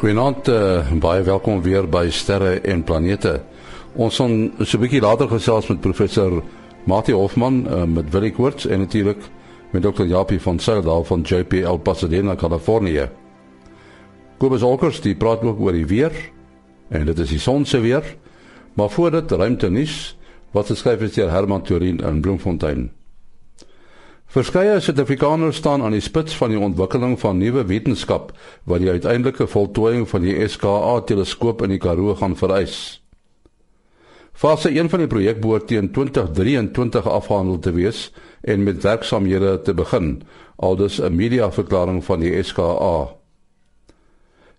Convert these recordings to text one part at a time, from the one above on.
Goeienaand, uh, baie welkom weer by Sterre en Planete. Ons gaan so 'n bietjie later gesels met professor Mati Hoffman uh, met Willie Koorts en natuurlik met Dr. Japie van Seldaal van JPL Pasadena, Kalifornië. Kobus Olkers, die praat ook oor die weer en dit is die son se weer. Maar voor dit ruimte nuus wat geskryf is deur Herman Turin in Bloemfontein. Verskeie Suid-Afrikaners staan aan die spits van die ontwikkeling van nuwe wetenskap wat die uiteindelike voltooiing van die SKA-teleskoop in die Karoo gaan vereis. Fase 1 van die projek behoort teen 2023 afgehandel te wees en met werksamehede te begin, aldus 'n mediaverklaring van die SKA.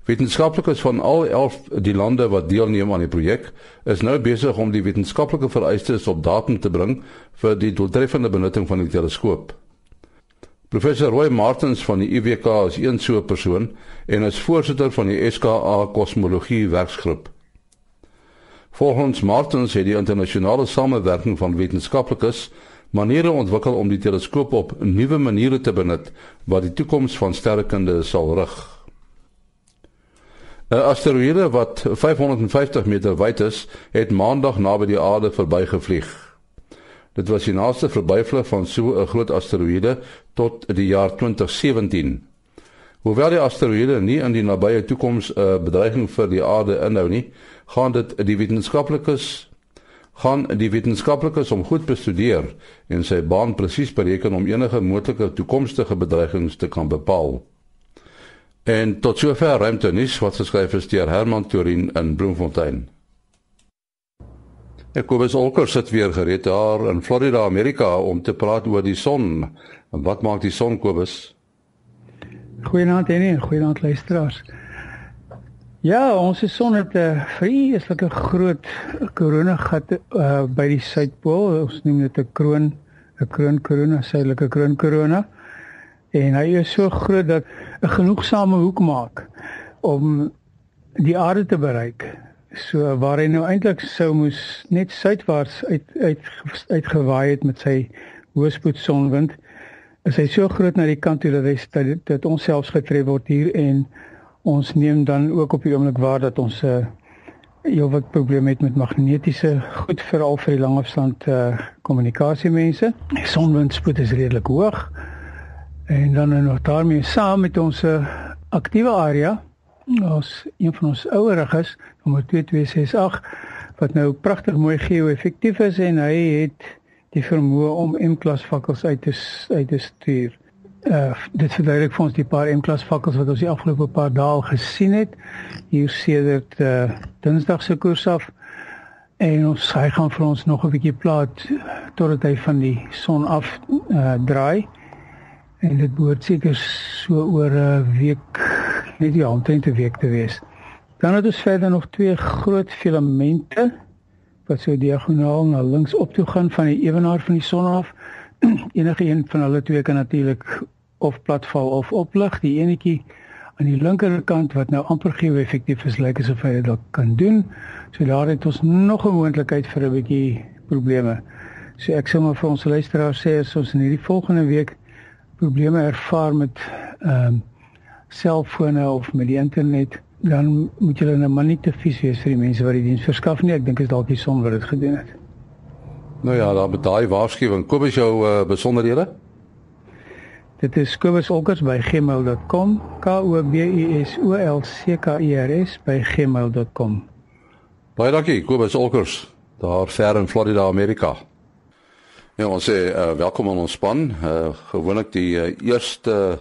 Wetenskaplikes van al 11 die lande wat deelneem aan die projek is nou besig om die wetenskaplike vereistes op datum te bring vir die doeltreffende benutting van die teleskoop. Professor Roy Martins van die UWK is een so 'n persoon en is voorsitter van die SKA Kosmologie Werksgroep. Volgens Martins het die internasionale samewerking van wetenskaplikes maniere ontwikkel om die teleskoop op nuwe maniere te benut wat die toekoms van sterrekunde sal rig. 'n Asteroïde wat 550 meter wyd is, het maandag naby die aarde verbygevlieg. Dit was die naaste verbyvlug van so 'n groot asteroïde tot die jaar 2017. Hoewel die asteroïde nie in die nabye toekoms 'n bedreiging vir die aarde inhou nie, gaan dit die wetenskaplikes gaan die wetenskaplikes om goed bestudeer en sy baan presies bereken om enige moontlike toekomstige bedreigings te kan bepaal. En tot sover ruimte nuus wat geskryf is deur Herman Turin in Bloemfontein. Ek Kobus Olker sit weer gereed daar in Florida, Amerika om te praat oor die son. En wat maak die son Kobus? Goeienaand en goeienaand luisteraars. Ja, ons son het 'n vreeslike groot koronagat uh, by die suidpool. Ons noem dit 'n kroon, 'n kroon korona, suidelike kroon korona. En hy is so groot dat 'n genoegsame hoek maak om die aarde te bereik. So waar hy nou eintlik sou moes net suidwaarts uit uit uitgewaai het met sy hoëspoed sonwind is hy so groot na die kant toe dat hy dat, dat ons selfs getref word hier en ons neem dan ook op die oomblik waar dat ons 'n uh, eh, heel wat probleme het met magnetiese goed veral vir die langafstand uh, eh, kommunikasie mense. Die sonwindspoed is redelik hoog. En dan nog daarmee saam met ons uh, aktiewe area ons een van ons oueriges nommer 2268 wat nou pragtig mooi geo-effektief is en hy het die vermoë om M-klas vakkels uit te uit te stuur. Uh dit verduidelik vir ons die paar M-klas vakkels wat ons die afgelope paar dae al gesien het hier sedert uh Dinsdag se koers af. En ons hy gaan vir ons nog 'n bietjie plaat totdat hy van die son af uh draai. En dit behoort seker so oor 'n week net die omtrent 'n week te wees. Dan het ons verder nog twee groot filamente wat so diagonaal na links op toe gaan van die ewenaar van die son af. Enige een van hulle twee kan natuurlik of platval of oplig. Die enetjie aan die linkerkant wat nou amper geo-effektief is, lyk asof hy dit kan doen. So daar het ons nog 'n moontlikheid vir 'n bietjie probleme. So ek sê maar vir ons luisteraars sê as ons in hierdie volgende week probleme ervaar met ehm um, selfone of met die internet, dan moet jy nou maar nie te vies wees vir die mense wat die diens verskaf nie. Ek dink is dalk die son wat dit gedoen het. Nou ja, daar met daai waarskuwing. Kom as jou uh, besonderhede. Dit is kobusolkers@gmail.com. K O B U S O L C K E R S by gmail.com. Baie dankie, Kobusolkers daar ver in Florida, Amerika. Ja, ons sê uh, welkom aan ons span. Uh, gewoonlik die uh, eerste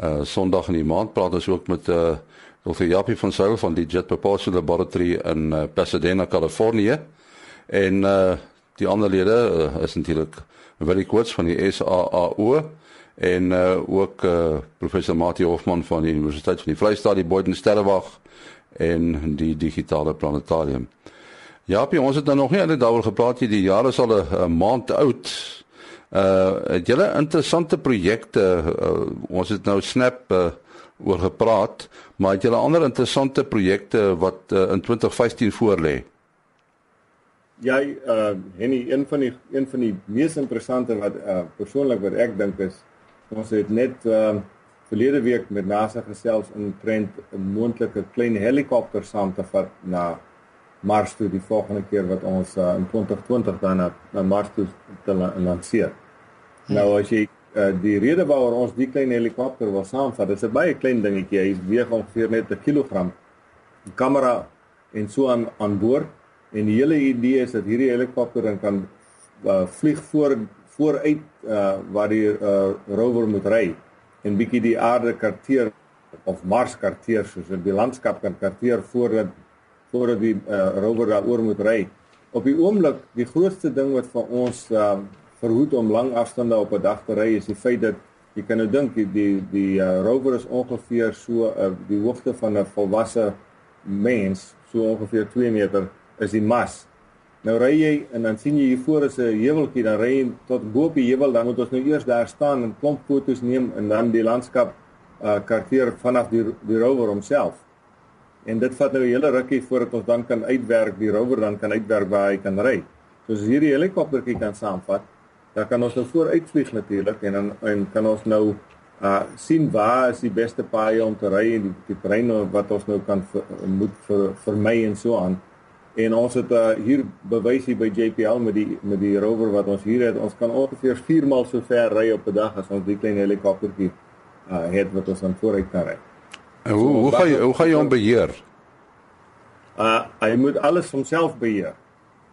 uh, Sondag in die maand praat ons ook met uh Dr. Japie van Sail van die Jet Propulsion Laboratory in uh, Pasadena, Kalifornië. En uh die ander lede uh, is natuurlik Willie Koorts van die SAAO en uh ook uh professor Mati Hoffmann van die Universiteit van die Vrystaat, die Boyden Sterrewag en die digitale planetarium. Japie, ons het nou nog nie eintlik daaroor gepraat nie. Die jare is al 'n maand oud. Uh het julle interessante projekte uh, ons het nou snap uh, oor gepraat, maar het julle ander interessante projekte wat uh, in 2015 voorlê? Ja, uh Henny, een van die een van die mees interessante wat uh persoonlik wat ek dink is ons het net uh verlede week met NASA gesels trend 'n moontlike klein helikopter saam te vat na Mars toe die volgende keer wat ons uh, in 2020 dan na, na Mars toe te la, lanseer. Hmm. Nou as jy uh, die rede waaroor ons die klein helikopter wil saamvat, dis 'n baie klein dingetjie. Hy weeg ongeveer net 'n kilogram. Die kamera en so aan aan boord en die hele idee is dat hierdie helikopter dan kan uh, vlieg voor vooruit uh, waar die uh, rover moet ry en bietjie die aarde karteer of Mars karteer soos in die landskap kan karteer voordat voordat die uh, rover daaroor moet ry. Op die oomblik, die grootste ding wat vir ons uh, verhoed om lang afstande op 'n dag te ry is die feit dat jy kan nou dink die die, die uh, rover is ongeveer so uh, die hoogte van 'n volwasse mens, so ongeveer 2 meter is die mas. Nou ry jy en dan sien jy hier voor is 'n heuweltjie, dan ry jy tot bo op die heuwel, dan moet ons nou eers daar staan en klomp foto's neem en dan die landskap uh karteer vanaf die die rover homself. En dit vat nou 'n hele rukkie voordat ons dan kan uitwerk, die rover dan kan uitwerk waar hy kan ry. So as hierdie helikoptertjie kan saamvat, dan kan ons nou vooruit vlieg natuurlik en dan en kan ons nou uh sien waar is die beste paaie om te ry en die, die terrein wat ons nou kan ver, moet vir vir my en so aan. En ons het uh, hier bewys hier by JPL met die met die rover wat ons hier het, ons kan ongeveer 4 maal so ver ry op 'n dag as ons die klein helikoptertjie uh het wat ons aan vooruit kan ry. En hoe so, hoe gaan jy hoe gaan jy hom beheer? Uh hy moet alles homself beheer.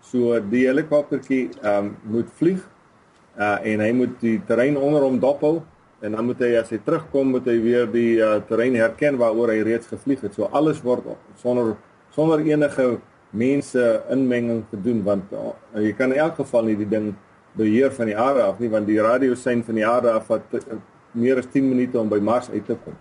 So die helikoptertjie um moet vlieg uh en hy moet die terrein onder hom dophou en dan moet hy as hy terugkom moet hy weer die uh, terrein herken waaroor hy reeds gevlieg het. So alles word sonder sonder enige mense inmenging te doen want uh, jy kan in elk geval nie die ding beheer van die aarde af nie want die radiosein van die aarde af vat uh, meer as 10 minute om by Mars uit te kom.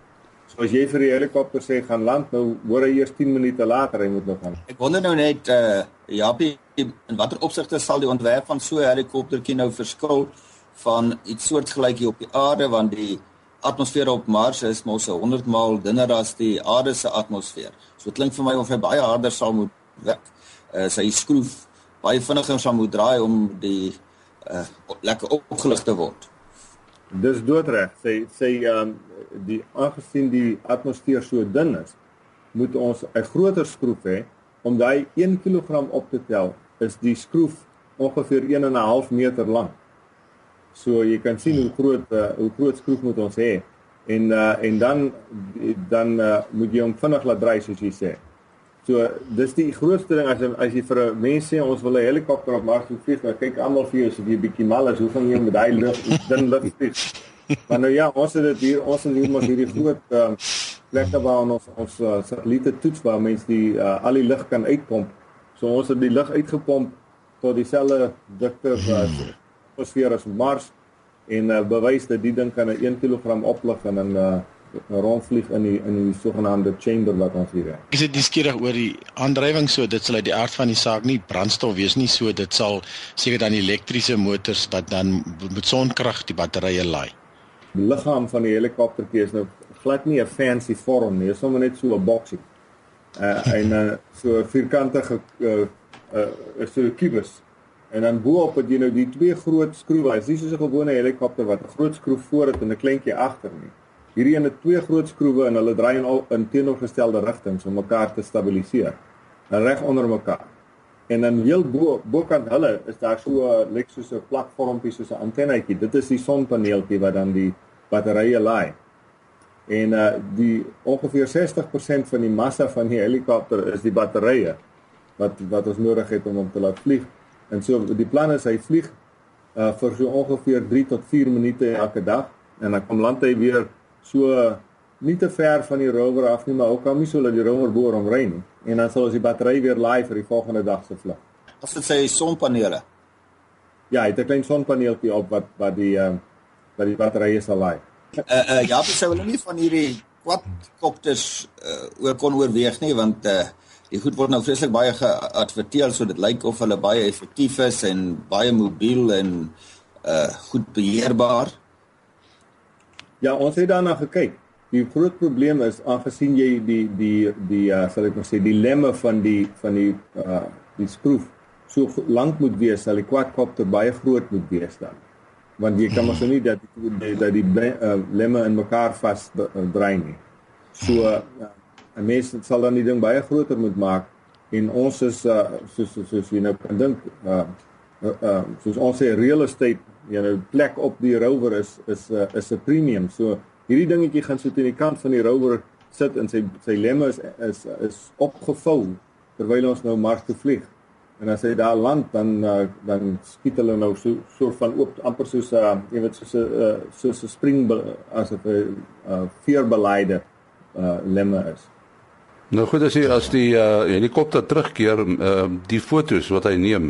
So as jy vir die helikopter sê gaan land nou hoor hy eers 10 minute later hy moet nog gaan. Ek wonder nou net uh Japie in watter opsigte sal die ontwerp van so 'n helikoptertjie nou verskil van iets soortgelykie op die aarde want die atmosfeer op Mars is mos 100 maal dunner as die aarde se atmosfeer. So dit klink vir my of hy baie harder sal moet werk. Uh, sy skroef baie vinniger sal moet draai om die uh, lekker opgelig te word. Dis doodreg. Sy sê ehm um, die aangesien die atmosfeer so dun is, moet ons 'n groter skroef hê om daai 1 kg op te tel. Is die skroef ongeveer 1 en 'n half meter lank. So jy kan sien hoe groot uh, hoe groot skroef moet ons hê. En uh, en dan dan uh, moet jy hom vinnig laat draai soos jy sê. So dis die grootste ding as as jy vir 'n mens sê ons wil 'n helikopter op Mars vlieg, dan kyk almal vir jou as jy 'n bietjie mal is, hoe gaan jy met daai lug dan lug vlieg? Maar nou ja, ons het dit hier, ons het hier mos hierdie groot uh, plekke waar ons ons uh, satelliete toets waar mense die uh, al die lug kan uitpomp. So ons het die lug uitgepomp tot dieselfde dikte as atmosfeer as Mars en uh, bewys dat die ding kan 'n 1 kg oplig en dan uh, rondvlieg in die in die sogenaamde chamber wat ons hier het. Is dit nuuskierig oor die aandrywing so dit sal uit die aard van die saak nie brandstof wees nie so dit sal seker dan elektriese motors wat dan met sonkrag die batterye laai. Die liggaam van die helikoptertjie is nou glad nie 'n fancy vorm nie, is sommer net so 'n boksie. Uh en uh, so vierkantige uh uh so 'n kubus. En dan bo-op het jy nou die twee groot skroewe. Dit is nie soos 'n gewone helikopter wat 'n groot skroef voor het en 'n kleintjie agter nie. Hierdie een het twee groot skroewe en hulle draai in al in teenoorgestelde rigtings om mekaar te stabiliseer. Reg onder mekaar. En dan heel bo bokant hulle is daar so 'n lyk soos 'n platformpie soos 'n antennetjie. Dit is die sonpaneeltjie wat dan die batterye laai. En uh die ongeveer 60% van die massa van die helikopter is die batterye wat wat ons nodig het om hom te laat vlieg. En so die plan is hy vlieg uh vir so ongeveer 3 tot 4 minute elke dag en dan kom land hy weer So nie te ver van die rover af nie, maar ook al nie so dat die rover boor om ry nie. En dan sal ons die battery weer laai vir die volgende dag se vlug. As dit sê sonpanele. Ja, hy het 'n klein sonpaneeltjie op wat wat die ehm uh, wat die batterye sal laai. Uh uh ja, ek sê hulle nie van hierdie quadcopters uh ook kon oorweeg nie want uh die goed word nou vreeslik baie geadverteer so dit lyk of hulle baie effektief is en baie mobiel en uh goed beheerbaar. Ja, ons het daarna gekyk. Die groot probleem is aangesien jy die die die uh sal ek maar sê die lemme van die van die uh die skroef so lank moet wees, sal die quadcopter baie groot moet wees dan. want jy kan mos nie dat die, dat die uh, lemme in mekaar vas brei nie. So uh, 'n mens sal dan die ding baie groter moet maak en ons is uh, soos soos jy nou kan dink uh, uh, uh, soos ons sê real estate jy nou plek op die rover is is uh, is 'n premium. So hierdie dingetjie gaan sit aan die kant van die rover sit en sy sy lemme is is is opgevou terwyl ons nou Mars toe vlieg. En as hy daar land dan uh, dan skiet hulle nou so soort van oop amper soos 'n uh, jy weet soos 'n uh, soos 'n spring as 'n uh, veerbeleide uh, lemme is. Nou goed as jy as die uh, helikopter terugkeer uh, die fotos wat hy neem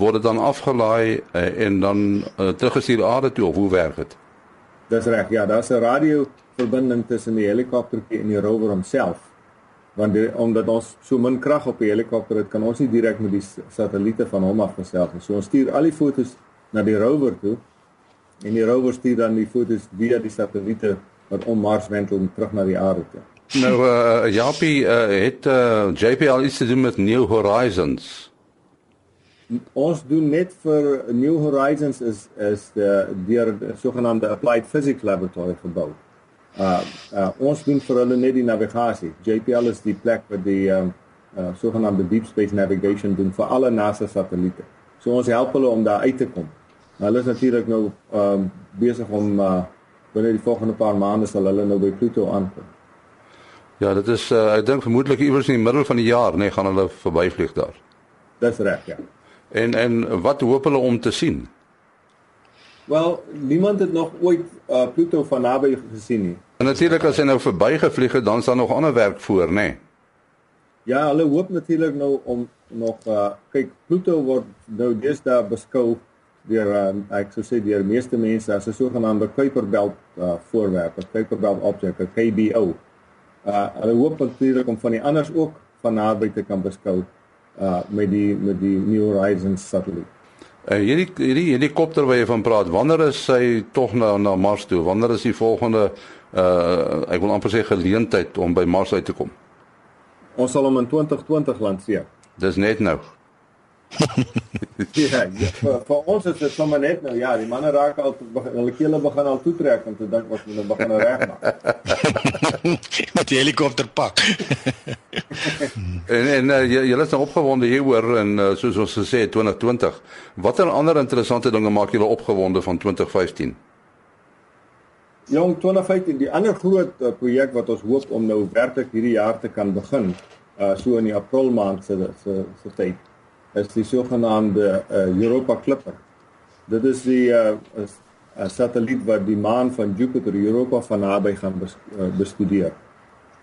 word dan afgelaai uh, en dan uh, teruggestuur aarde toe of hoe werk dit? Dis reg. Ja, daar's 'n radio verbinding tussen die helikopter en die rover homself. Want die, omdat ons so min krag op die helikopter het, kan ons nie direk met die satelliete van hom af gesels nie. So ons stuur al die fotos na die rover toe en die rover stuur dan die fotos via die satelliete wat om Mars wentel terug na die aarde toe. Nou uh, Japie uh, het uh, JPL iets te doen met New Horizons. Ons doen net vir New Horizons is is die deur die sogenaamde Applied Physics Laboratory gebou. Uh, uh ons doen vir hulle net die navigasie. JPL is die plek waar die um, uh sogenaamde deep space navigation doen vir alle NASA satelliete. So ons help hulle om daar uit te kom. Nou hulle is natuurlik nou um besig om uh binne die volgende paar maande sal hulle nou by Pluto aankom. Ja, dit is uh, ek dink vermoedelik iewers in die middel van die jaar, nee, gaan hulle verbyvlieg daar. Dis reg, ja. En en wat hoop hulle om te sien? Wel, niemand het nog ooit uh, Pluto van naby gesien nie. En natuurlik as hy nou verbygevlieg het, dan is daar nog ander werk voor, nê? Nee. Ja, hulle hoop natuurlik nou om nog uh kyk Pluto word nou deesdae beskou deur uh, ek sou sê deur meeste mense as 'n sogenaamde Kuiper belt uh, voorwerp, 'n Kuiper belt object, 'n KBO. Uh hulle hoop natuurlik om van die anders ook van naby te kan beskou uh met die met die New Horizons satelliet. Uh hierdie hierdie helikopter wat jy van praat, wanneer is hy tog na na Mars toe? Wanneer is die volgende uh ek wil amper sê geleentheid om by Mars uit te kom? Ons sal hom in 2020 lanseer. Dis net nou. ja, ja vir, vir ons is dit sommer net nou ja, die manne raak al hulle kele begin al toetrek om te dink wat hulle begin nou regmaak. Met die helikopter pak. en en uh, jy jy is nou opgewonde hieroor en uh, soos ons gesê het 2020. Watter ander interessante dinge maak julle opgewonde van 2015? Jong 2015, die ander groot uh, projek wat ons hoop om nou werklik hierdie jaar te kan begin, uh so in die April maand se se se tyd is die sogenaamde uh, Europa Clipper. Dit is die uh, is 'n satelliet wat die maan van Jupiter Europa van naby gaan bes, uh, bestudeer.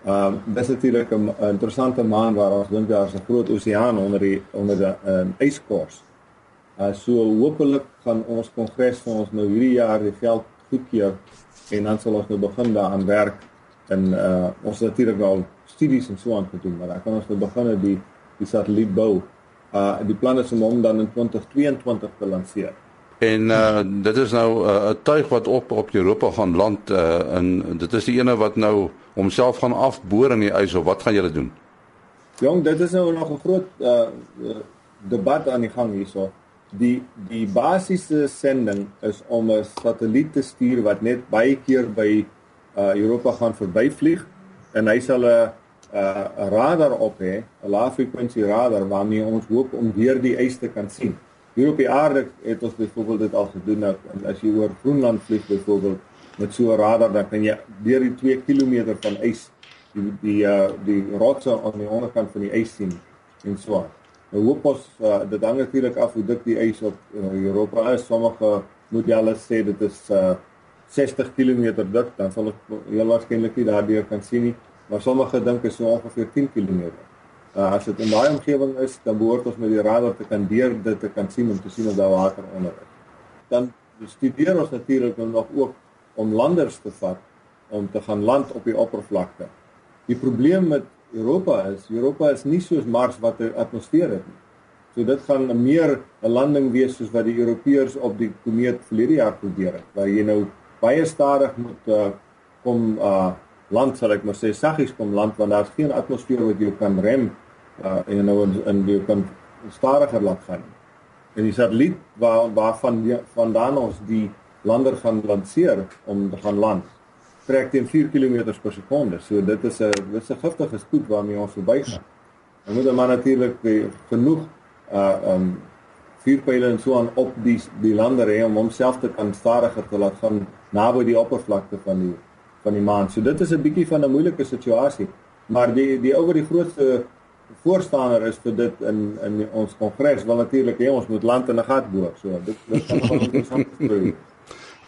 Ehm uh, dis natuurlik 'n interessante maan waar ons dink daar is 'n groot oseaan onder die onder 'n uh, yskors. Uh so hopelik gaan ons kongres vir ons nou hierdie jaar die geld goedkeur en dan sal ons nou begin daaraan werk en uh ons natuurlik al studies en so aan gedoen, maar dan kan ons nou begin die die satelliet bou uh die plan is om hom dan in 2022 te lanseer. En uh dit is nou 'n uh, tuig wat op op Europa gaan land uh in dit is die ene wat nou homself gaan afboor in die ys of wat gaan julle doen? Jong, dit is nou nog 'n groot uh debat aan die gang hierso. Die die basiese sending is om 'n satelliet te stuur wat net baie keer by uh Europa gaan verbyvlieg en hy sal 'n uh, radar op hê, 'n laafrekwensie radar waarmee ons hoop om weer die ys te kan sien. Hier op die aarde het ons byvoorbeeld dit al gedoen nou as jy oor Groenland vlieg byvoorbeeld met so 'n radar dan kan jy deur die 2 km van ys die die uh, die rotse aan die onderkant van die ys sien en so aan. Nou hoop ons uh, dit hang natuurlik af hoe dik die ys op uh, Europa is. Sommige modelle sê dit is uh, 60 km dik, dan sal ek heel waarskynlik nie daardeur kan sien nie maar sommige dink is so ongeveer 10 km. Uh, as dit in daai omgewing is, dan behoort ons met die radar te kan deur dit te kan sien om te sien of daar water onder is. Dan studeer ons natuurlik nog ook om landers te vat om te gaan land op die oppervlakte. Die probleem met Europa is Europa is nie soos Mars wat 'n atmosfeer het nie. So dit gaan meer 'n landing wees soos wat die Europeërs op die komeet verlede jaar probeer het, waar jy nou baie stadig moet uh, kom uh land sal ek maar sê saggies kom land want daar's geen atmosfeer wat jou kan rem uh, en nou in, in jy kan stadiger laat gaan. En die satelliet waar waarvan vandaan ons die lander gaan lanseer om te gaan land, trek teen 4 km per sekonde. So dit is 'n dis 'n giftige spoed waarmee ons verbygaan. Dan moet maar natuurlik genoeg uh um vuurpyle en so aan op die die lander hê om homself te kan stadiger te laat gaan naby die oppervlakte van die van die maan. So dit is 'n bietjie van 'n moeilike situasie. Maar die die oor die grootste voorstander is vir dit in in ons kongres wil natuurlik hê ons moet land in 'n gat boor. So dit dit gaan wel interessant wees.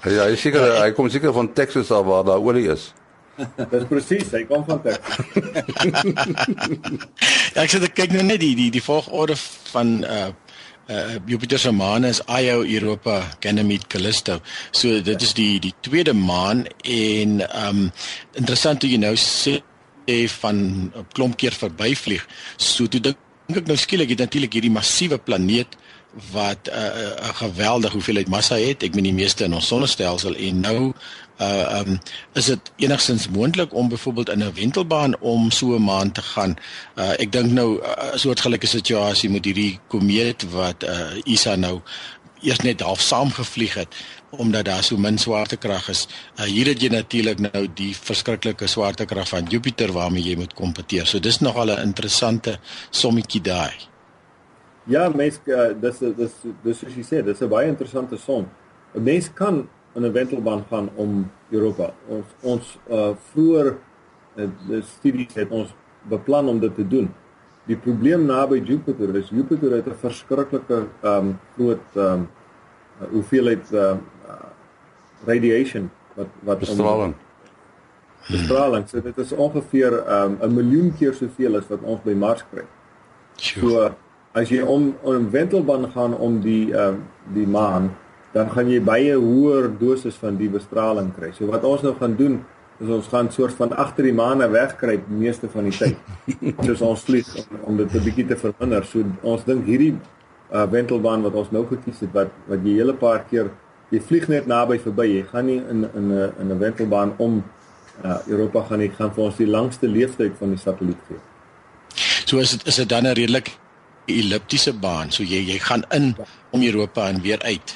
Ja, hy seker hy kom seker van Texas af waar daar olie is. Dis presies, hy kom van Texas. ja, ek sê dit kyk nou net die die die volgorde van uh uh Jupiter se maan is Io Europa Ganymede Callisto. So dit is die die tweede maan en um interessant hoe jy nou sê van 'n klomp keer verbyvlieg. So toe dink ek nou skielik het natuurlik hierdie massiewe planeet wat 'n uh, 'n uh, geweldige hoeveelheid massa het. Ek meen die meeste in ons sonnestelsel en nou uh um is dit enigstens moontlik om byvoorbeeld in 'n wentelbaan om so 'n maan te gaan. Uh ek dink nou 'n uh, soortgelyke situasie met hierdie komeet wat uh ISA nou eers net half saamgevlieg het omdat daar so min swaartekrag is. Uh hier het jy natuurlik nou die verskriklike swaartekrag van Jupiter waarmee jy moet kompeteer. So dis nogal 'n interessante sommetjie daai. Ja, mens uh, dis dis dis soos jy sê, dis 'n baie interessante som. 'n Mens kan in 'n wentelbaan gaan om Europa. Ons ons uh vroeër uh, die studies het ons beplan om dit te doen. Die probleem naby Jupiter is Jupiter het 'n verskriklike um groot um hoeveelheid uh radiation wat wat bestraling. Bestraling. So dit is ongeveer um 'n miljoen keer soveel as wat ons by Mars kry. So as jy om 'n wentelbaan gaan om die ehm uh, die maan, dan gaan jy baie hoër dosis van die bestraling kry. So wat ons nou gaan doen, is ons gaan soort van agter die maan wegkruip die meeste van die tyd. Soos ons vlieg om, om dit 'n bietjie te verminder. So ons dink hierdie uh, wentelbaan wat ons nou gekies het wat wat jy hele paar keer jy vlieg net naby verby. Jy gaan nie in in 'n in 'n wentelbaan om uh, Europa gaan nie. Gaan vir ons die langste leeftyd van die satelliet gee. So is dit is dit dan 'n redelik elliptiese baan. So jy jy gaan in om Europa en weer uit.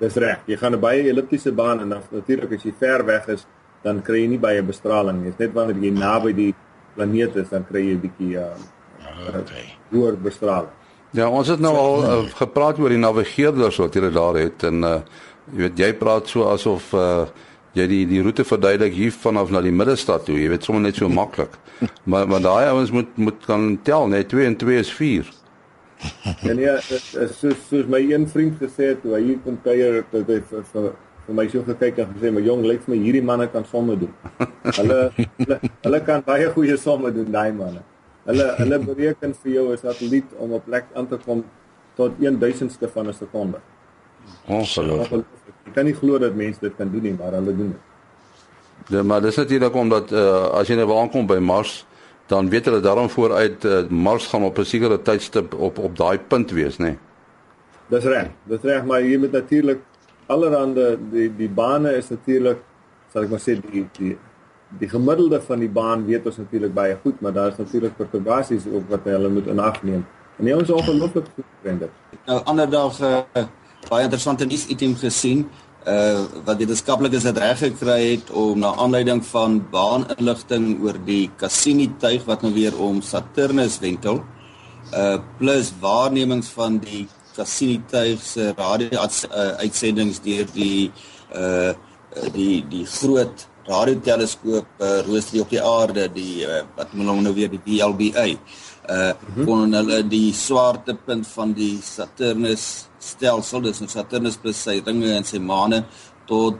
Dis reg. Jy gaan 'n baie elliptiese baan en dan natuurlik as jy ver weg is, dan kry jy nie baie bestraling nie. Dit is net wanneer jy naby die planeet is, dan kry jy 'n bietjie uh okay. hoër bestraling. Ja, ons het nou al uh, gepraat oor die navigeerders wat jy daar het en uh jy weet jy praat so asof uh jy die die roete verduidelik hier vanaf na die middestad toe. Jy weet sommer net so maklik. maar maar daai ouens moet moet kan tel, net 2 en 2 is 4. En ja, soos soos my een vriend gesê het toe hy hier kom kuier dat hy vir, vir vir my so gekyk en gesê my jong lyk vir my hierdie manne kan somme doen. Hulle hulle, hulle kan baie goeie somme doen daai manne. Hulle hulle bereken vir jou 'n satelliet om op plek aan te kom tot 1/1000ste van 'n sekonde. Ongelooflik. Ek kan nie glo dat mense dit kan doen nie, maar hulle doen dit. Ja, maar dis natuurlik omdat uh, as jy nou aankom by Mars, dan weet hulle daarom vooruit uh, Mars gaan op 'n sekere tydstip op op daai punt wees, nê. Nee. Dis reg. Dis reg, maar jy moet natuurlik allerhande die die bane is natuurlik sal ek maar sê die die die gemiddelde van die baan weet ons natuurlik baie goed, maar daar is natuurlik perturbasies ook wat hulle moet in ag neem. En nie ons ongelooflik goed vriende. Nou ander dag uh, baie interessante nuus item gesien uh wat die wetenskaplikes dit reg gekry het om na aanleiding van baaninligting oor die Cassini tuig wat nou weer om Saturnus wentel uh plus waarnemings van die Cassini tuig se radio uitsendings deur die uh die die groot radioteleskoop uh, rooster op die aarde die uh, wat moet nou weer die BLBA uh kon hulle die swaartepunt van die Saturnus stelsel dis nou Saturnus plus sy ringe en sy maane tot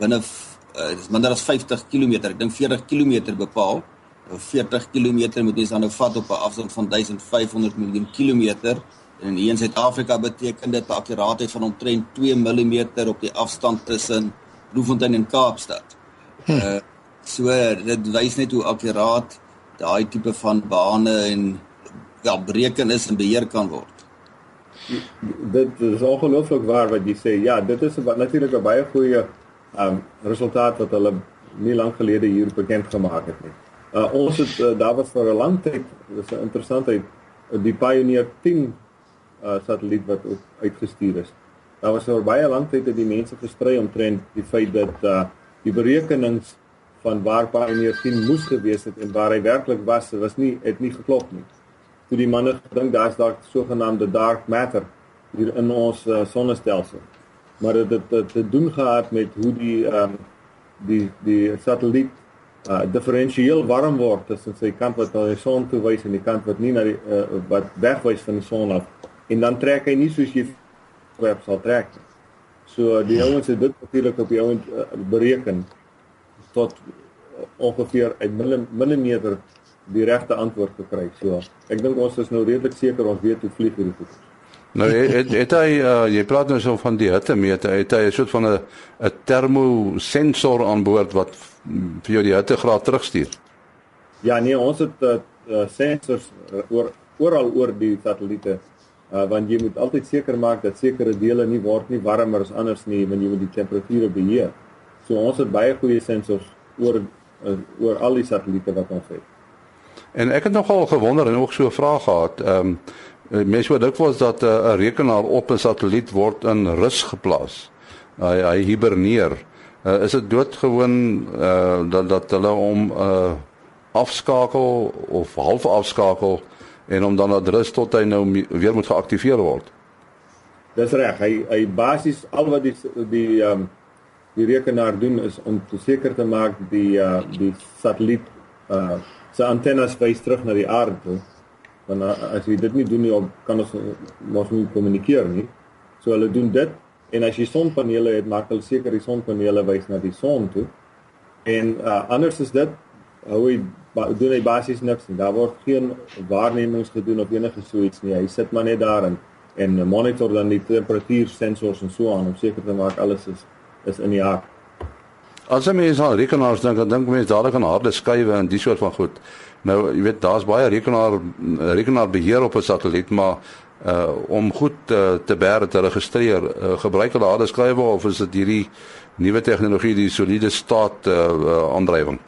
binne uh, dis minder as 50 km ek dink 40 km bepaal 40 km moet jy dan nou vat op 'n afstand van 1500 miljoen kilometer en hier in Suid-Afrika beteken dit 'n akkuraatheid van omtrent 2 mm op die afstand tussen Bloemfontein en Kaapstad. Hm. Uh so dit wys net hoe akkuraat daai tipe van bane en ja bereken is en beheer kan word. Dit is ongelooflik waar wat jy sê. Ja, dit is natuurlik 'n baie goeie um resultaat wat hulle nie lank gelede hier bekend gemaak het nie. Uh ons het uh, daar was vir 'n lang tyd, dis 'n interessantheid, die Pioneer 10 uh satelliet wat uitgestuur is. daar was oor baie lank tyd dat die mense gestry omtrent die feit dat uh die berekenings van waar Pioneer 10 moes gewees het en waar hy werklik was, was nie het nie geklop nie. Toe die manne gedink daar's dalk sogenaamde dark matter hier in ons uh, sonnestelsel. Maar dit het, het te doen gehad met hoe die ehm um, die die satelliet uh diferensieel warm word tussen sy kant wat na die son toe wys en die kant wat nie na die uh, wat wegwys van die son af. En dan trek hy nie soos jy web sal trek. So die ouens het dit natuurlik op die ouens uh, bereken tot uh, ongeveer 'n millimeter die regte antwoord gekry. So ek dink ons is nou redelik seker ons weet hoe vlieg hierdie goed. Nou het het hy uh, jy praat nou so van die hittemeter, het hy 'n soort van 'n 'n termosensor aan boord wat vir jou die hittegraad terugstuur. Ja nee, ons het uh, uh, sensors uh, oor oral oor die satelliete uh, want jy moet altyd seker maak dat sekere dele nie word nie warmer as anders nie want jy moet die temperature beheer. So ons het baie goeie sensors oor uh, oor al die satelliete wat ons het. En ek het nogal gewonder en ook so 'n vraag gehad. Ehm um, mense wat dink was dat 'n uh, rekenaar op 'n satelliet word in rus geplaas. Hy hy hiberneer. Uh, is dit doodgewoon uh, dat dat hulle om uh, afskakel of half afskakel en om dan dat rus tot hy nou weer moet geaktiveer word. Dis reg. Hy hy basies al wat die die ehm um, die rekenaar doen is om te seker te maak die uh die satelliet uh se antennes wys terug na die aarde. Want uh, as jy dit nie doen nie, kan ons mos nie kommunikeer nie. So hulle doen dit en as jy sonpanele het, maak hulle seker die sonpanele wys na die son toe. En uh anders is dit hou hy doen hy basies niks nie. Daar word geen waarnemings gedoen of enige so iets nie. Hy sit maar net daar en en monitor dan die temperatuur sensors en so aan om seker te maak alles is is in die hak. As jy mens aan rekenaars dink, dan dink mense dadelik aan harde skywe en die soort van goed. Nou, jy weet daar's baie rekenaar rekenaarbeheer op 'n satelliet, maar uh om goed uh, te bære te registreer, uh, gebruik hulle harde skywe of is dit hierdie nuwe tegnologie die soliede staat uh, uh aandrywing?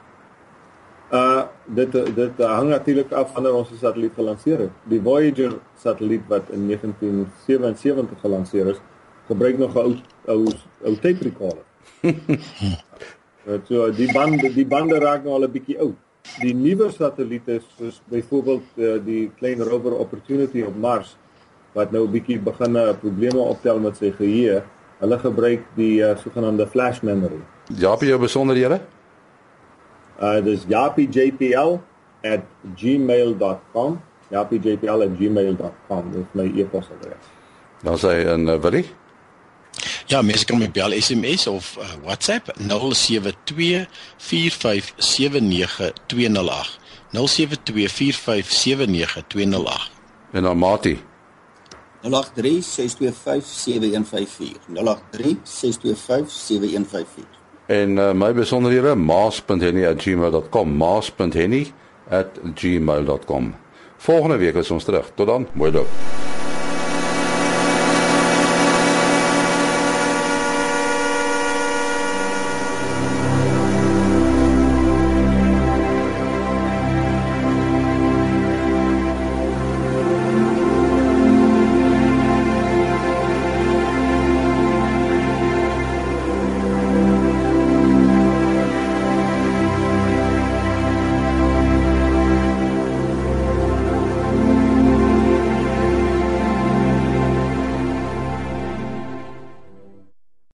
Uh dit dit hang natuurlik af wanneer ons die satelliet gelanseer het. Die Voyager satelliet wat in 1977 gelanseer is, gebruik nog 'n ou ou ou tape recorder. so die bande die bande raak nou al 'n bietjie oud. Die nuwe satelliete soos byvoorbeeld uh, die klein rover Opportunity op Mars wat nou 'n bietjie begin probleme optel met sy geheue, hulle gebruik die uh, sogenaamde flash memory. Ja, vir jou besonderhede? Uh dis yapijpl@gmail.com. yapijpl@gmail.com is my e-posadres. Dan sê en uh, Willie? Ja, mense kan my bel SMS of uh, WhatsApp 0724579208. 0724579208. En dan Mati. 0836257154. 0836257154. En uh, my besonderhede maas.henny@gmail.com maas.henny@gmail.com. Volgende week is ons terug. Tot dan. Mooi dop.